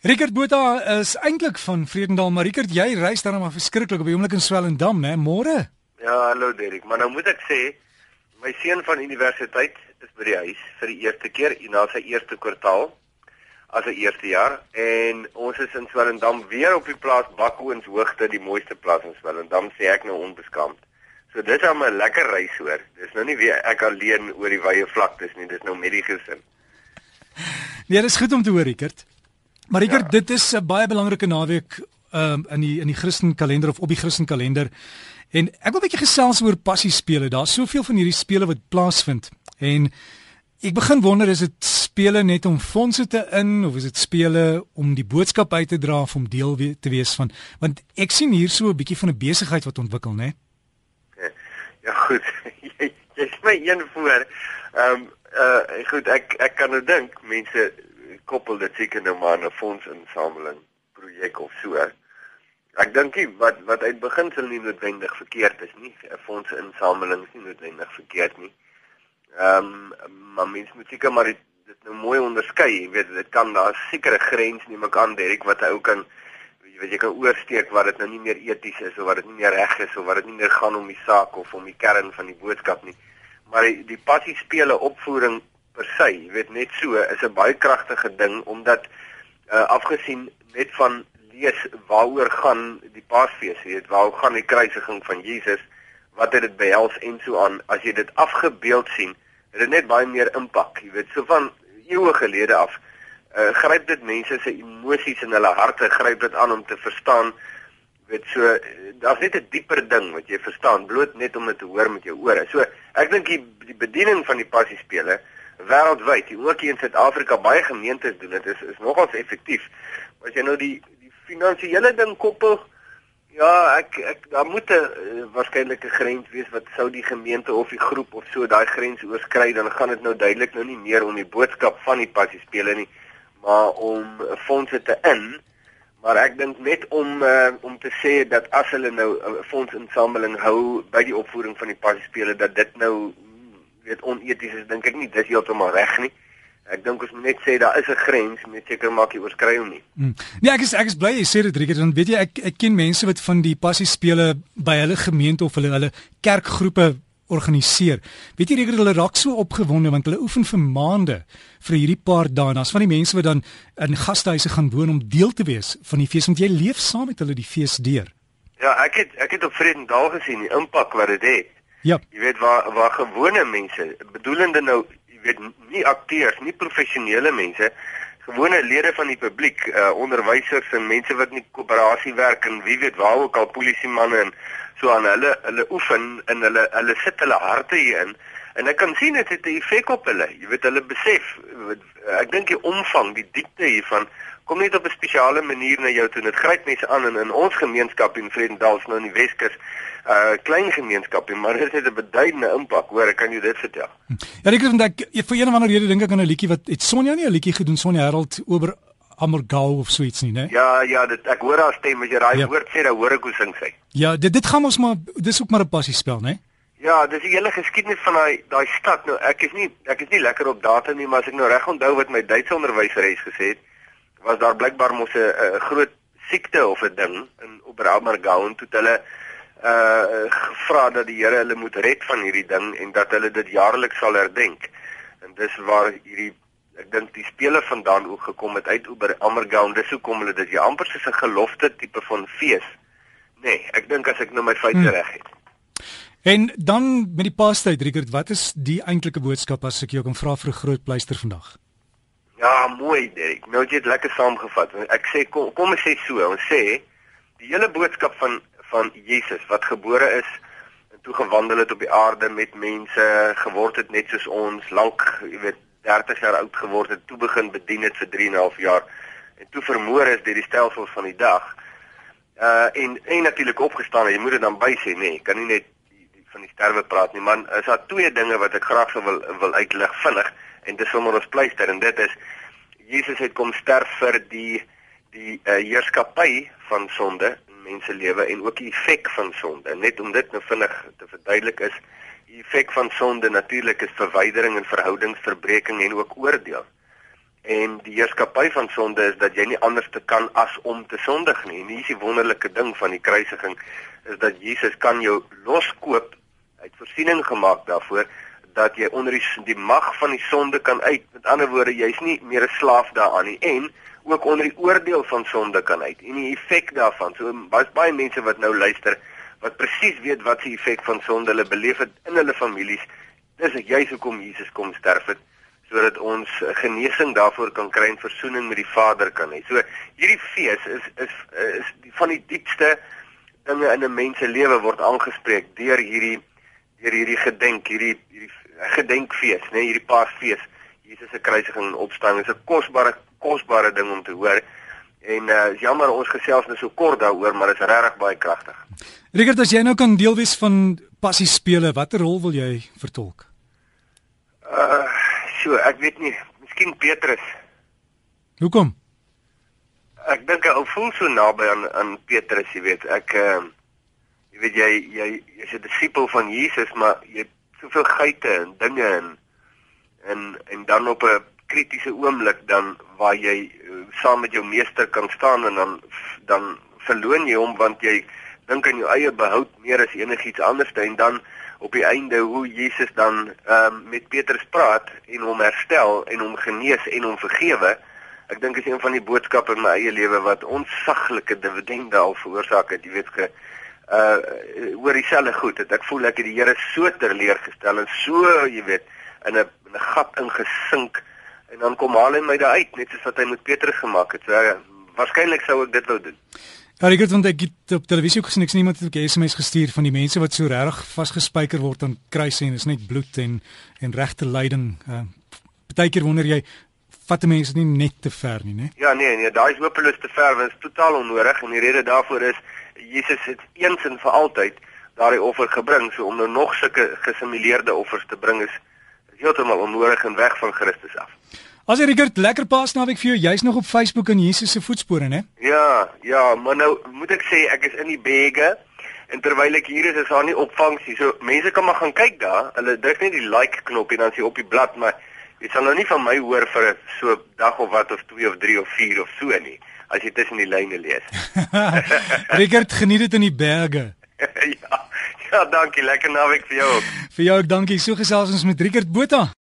Rickert Botha is eintlik van Vredendal, maar Rickert, jy reis dan maar verskriklik op die oomblik in Swellendam, né? Môre? Ja, hallo Derek, maar nou moet ek sê my seun van universiteit is by die huis vir die eerste keer in na sy eerste kwartaal as 'n eerste jaar en ons is in Swellendam weer op die plaas Bakkoens hoogte, die mooiste plaas in Swellendam, sê ek nou onbeskaamd. So dis al 'n lekker reis hoor. Dis nou nie weer ek alleen oor die wye vlaktes nie, dis nou met die gesin. Nee, dis goed om te hoor, Rickert. Maar ek ja. dit is 'n baie belangrike naweek um, in die in die Christen kalender of op die Christen kalender. En ek wil 'n bietjie gesels oor passie spele. Daar's soveel van hierdie spele wat plaasvind. En ek begin wonder is dit spele net om fondse te in of is dit spele om die boodskap uit te dra of om deel we te wees van want ek sien hier so 'n bietjie van 'n besigheid wat ontwikkel, né? Ja, ja goed. jy jy sê my een voor. Ehm um, uh goed, ek ek kan nou dink mense koppel dit seker nou maar 'n fondsinsameling projek of so. Ek dink nie wat wat uit beginsel nie noodwendig verkeerd is nie. 'n Fondsinsameling is nie noodwendig verkeerd nie. Ehm um, maar mens moet seker maar dit, dit nou mooi onderskei. Jy weet dit kan daar sekere grens nie meer kan Derek wat hy ook kan weet jy kan oorsteek wat dit nou nie meer eties is of wat dit nie meer reg is of wat dit nie meer gaan om die saak of om die kern van die boodskap nie. Maar die, die passie spele opvoering per se, jy weet net so is 'n baie kragtige ding omdat uh, afgesien net van lees waaroor gaan die Paasfees, jy weet waaroor gaan die kruisiging van Jesus, wat het dit behels en so aan. As jy dit afgebeeld sien, het dit net baie meer impak, jy weet, so van eeue gelede af. Uh, gryp dit mense se emosies in hulle harte, gryp dit aan om te verstaan weet so daar's net 'n dieper ding wat jy verstaan bloot net om dit te hoor met jou ore. So ek dink die, die bediening van die passiespele wêreldwyd, ook hier in Suid-Afrika baie gemeentes doen dit is is nogals effektief. As jy nou die die finansiële ding koppel, ja, ek ek daar moet 'n uh, waarskynlike grens wees wat sou die gemeente of die groep of so daai grens oorskry, dan gaan dit nou duidelik nou nie meer om die boodskap van die passie spele nie, maar om fondse te in. Maar ek dink net om uh, om te sê dat as hulle nou 'n uh, fondsinsameling hou by die opvoering van die passie spele dat dit nou weet oneties is dink ek nie dis heeltemal reg nie. Ek dink ons moet net sê daar is 'n grens, net seker maak jy oorskry hom nie. Hmm. Nee, ek is ek is bly jy sê dit Rieke, want weet jy ek ek ken mense wat van die passie spele by hulle gemeente of hulle hulle kerkgroepe organiseer. Weet jy Rieke, hulle raak so opgewonde want hulle oefen vir maande vir hierdie paar dae. Daar's van die mense wat dan in gastehuise gaan woon om deel te wees van die fees want jy leef saam met hulle die fees deur. Ja, ek het ek het op Vredendal gesien die impak wat dit het. Ja. Jy weet waar waar gewone mense, bedoelende nou, jy weet nie akteurs, nie professionele mense, gewone lede van die publiek, uh, onderwysers en mense wat in die koöperasie werk en wie weet waar ook al polisiemanne en so aan hulle hulle oefen en hulle hulle sit hulle harte hierin en ek kan sien dit het 'n effek op hulle. Jy weet hulle besef ek dink die omvang, die diepte hiervan kom net op 'n spesiale manier na jou toe. Dit gryp mense aan in, in ons gemeenskap in Vredendal, nou in die Weskus uh klein gemeenskapie, maar dit het 'n beduidende impak, hoor, ek kan jou dit vertel. Hm. Ja, ek dink ek vir een of ander rede dink ek aan 'n liedjie wat het Sonja nie 'n liedjie gedoen Sonja Harold oor Amorgau of so iets nie, né? Ja, ja, dit ek hoor haar stem as jy daai ja. woord sê, dan hoor ek hoe sing sy. Ja, dit dit gaan ons maar dis ook maar 'n passie spel, né? Ja, dis die hele geskiedenis van daai daai stad. Nou ek is nie ek is nie lekker op data nie, maar as ek nou reg onthou wat my Duitse onderwyseres gesê het, was daar blykbaar mos 'n groot siekte of 'n ding in Oberammergau en toe hulle uh gevra dat die Here hulle moet red van hierdie ding en dat hulle dit jaarliks sal herdenk. En dis waar hierdie ek dink die spele vandaan ook gekom het uit oor Ammergound. Dis hoekom hulle dit ja amper soos 'n gelofte tipe van fees. Nee, ek dink as ek nou my feite hmm. reg het. En dan met die paastyd Rickert, wat is die eintlike boodskap as ek jou kan vra vir 'n groot pleister vandag? Ja, mooi Dirk. Nou jy het lekker saamgevat. Ek sê kom kom ek sê so, ons sê die hele boodskap van van Jesus wat gebore is en toe gewandel het op die aarde met mense, geword het net soos ons, lank, jy weet, 30 jaar oud geword het, toe begin bedien het vir 3 en 'n half jaar en toe vermoor is deur die stelsels van die dag. Uh en en natuurlik opgestaan en jy moet dit dan by sê, nee, kan nie net van die sterwe praat nie, man. Is daar twee dinge wat ek graag sou wil wil uitlig vinnig en dis sommer ons pleister en dit is Jesus het kom sterf vir die die uh, heerskappy van sonde mense lewe en ook die effek van sonde. Net om dit nou vinnig te verduidelik is, die effek van sonde natuurlik is verwydering en verhoudingsverbreking en ook oordeel. En die heerskappy van sonde is dat jy nie anders te kan as om te sondig nie. En hier is die wonderlike ding van die kruisiging is dat Jesus kan jou loskoop. Hy het voorsiening gemaak daarvoor dat jy onder die, die mag van die sonde kan uit. Met ander woorde, jy's nie meer 'n slaaf daaraan nie en ook onder die oordeel van sonde kan uit. En die effek daarvan. So baie baie mense wat nou luister wat presies weet wat se effek van sonde hulle beleef het in hulle families. Dis ek juis hoekom Jesus kom sterf het sodat ons genesing daarvoor kan kry en verzoening met die Vader kan hê. So hierdie fees is is is die, van die diepste dinge in 'n mens se lewe word aangespreek deur hierdie deur hierdie gedenk, hierdie hierdie gedenkfees, nê, nee, hierdie Paasfees. Jesus se kruisiging en opstanding is 'n kosbare kosbare ding om te hoor. En uh jammer ons gesels net so kort daaroor, maar dit is regtig baie kragtig. Richard, as jy nou kan deel wees van passie spele, watter rol wil jy vertolk? Uh so, ek weet nie, miskien Petrus. Hoekom? Ek dink hy voel so naby aan aan Petrus, jy weet. Ek uh jy weet jy jy jy's 'n disipel van Jesus, maar jy het soveel geite en dinge en en en dan op 'n kritiese oomblik dan waar jy uh, saam met jou meester kan staan en dan dan verloon jy hom want jy dink aan jou eie behoud meer as enigiets anders en dan op die einde hoe Jesus dan ehm um, met Petrus praat en hom herstel en hom genees en hom vergewe. Ek dink is een van die boodskappe in my eie lewe wat onsaglike dividende al veroorsaak het, jy weet ge uh oor dieselfde goed. Het ek voel ek het die Here so terleer gestel en so, jy weet, in 'n 'n gat ingesink en dan kom haal hy my daar uit net soos wat hy met Petrus gemaak het. So uh, waarskynlik sou ek dit wou doen. Ja, ek het vandag op televisie gesien ek sien iemand het 'n SMS gestuur van die mense wat so regtig vasgespijker word aan kruise en is net bloed en en regte lyding. Uh Partykeer wonder jy vat mense nie net te ver nie, né? Ja, nee, nee, daai is hopeloos te ver, want dit is totaal onnodig en die rede daarvoor is Jesus het eens en vir altyd daardie offer gebring, so om nou nog sulke gesimuleerde offers te bring is heeltemal onnodig en weg van Christus af. As jy Richard lekker paasnaweek vir jou, jy's nog op Facebook in Jesus se voetspore, né? Ja, ja, maar nou moet ek sê ek is in die bege en terwyl ek hier is is daar nie opvangs nie. So mense kan maar gaan kyk daar. Hulle druk net die like knoppie dan sien op die blad, maar jy sal nou nie van my hoor vir so dag of wat of 2 of 3 of 4 of so nie as jy tussen die lyne lees. Richard geniet dit in die berge. ja. Ja, dankie. Lekker naweek vir jou ook. vir jou ook dankie. So gesels ons met Richard Botha.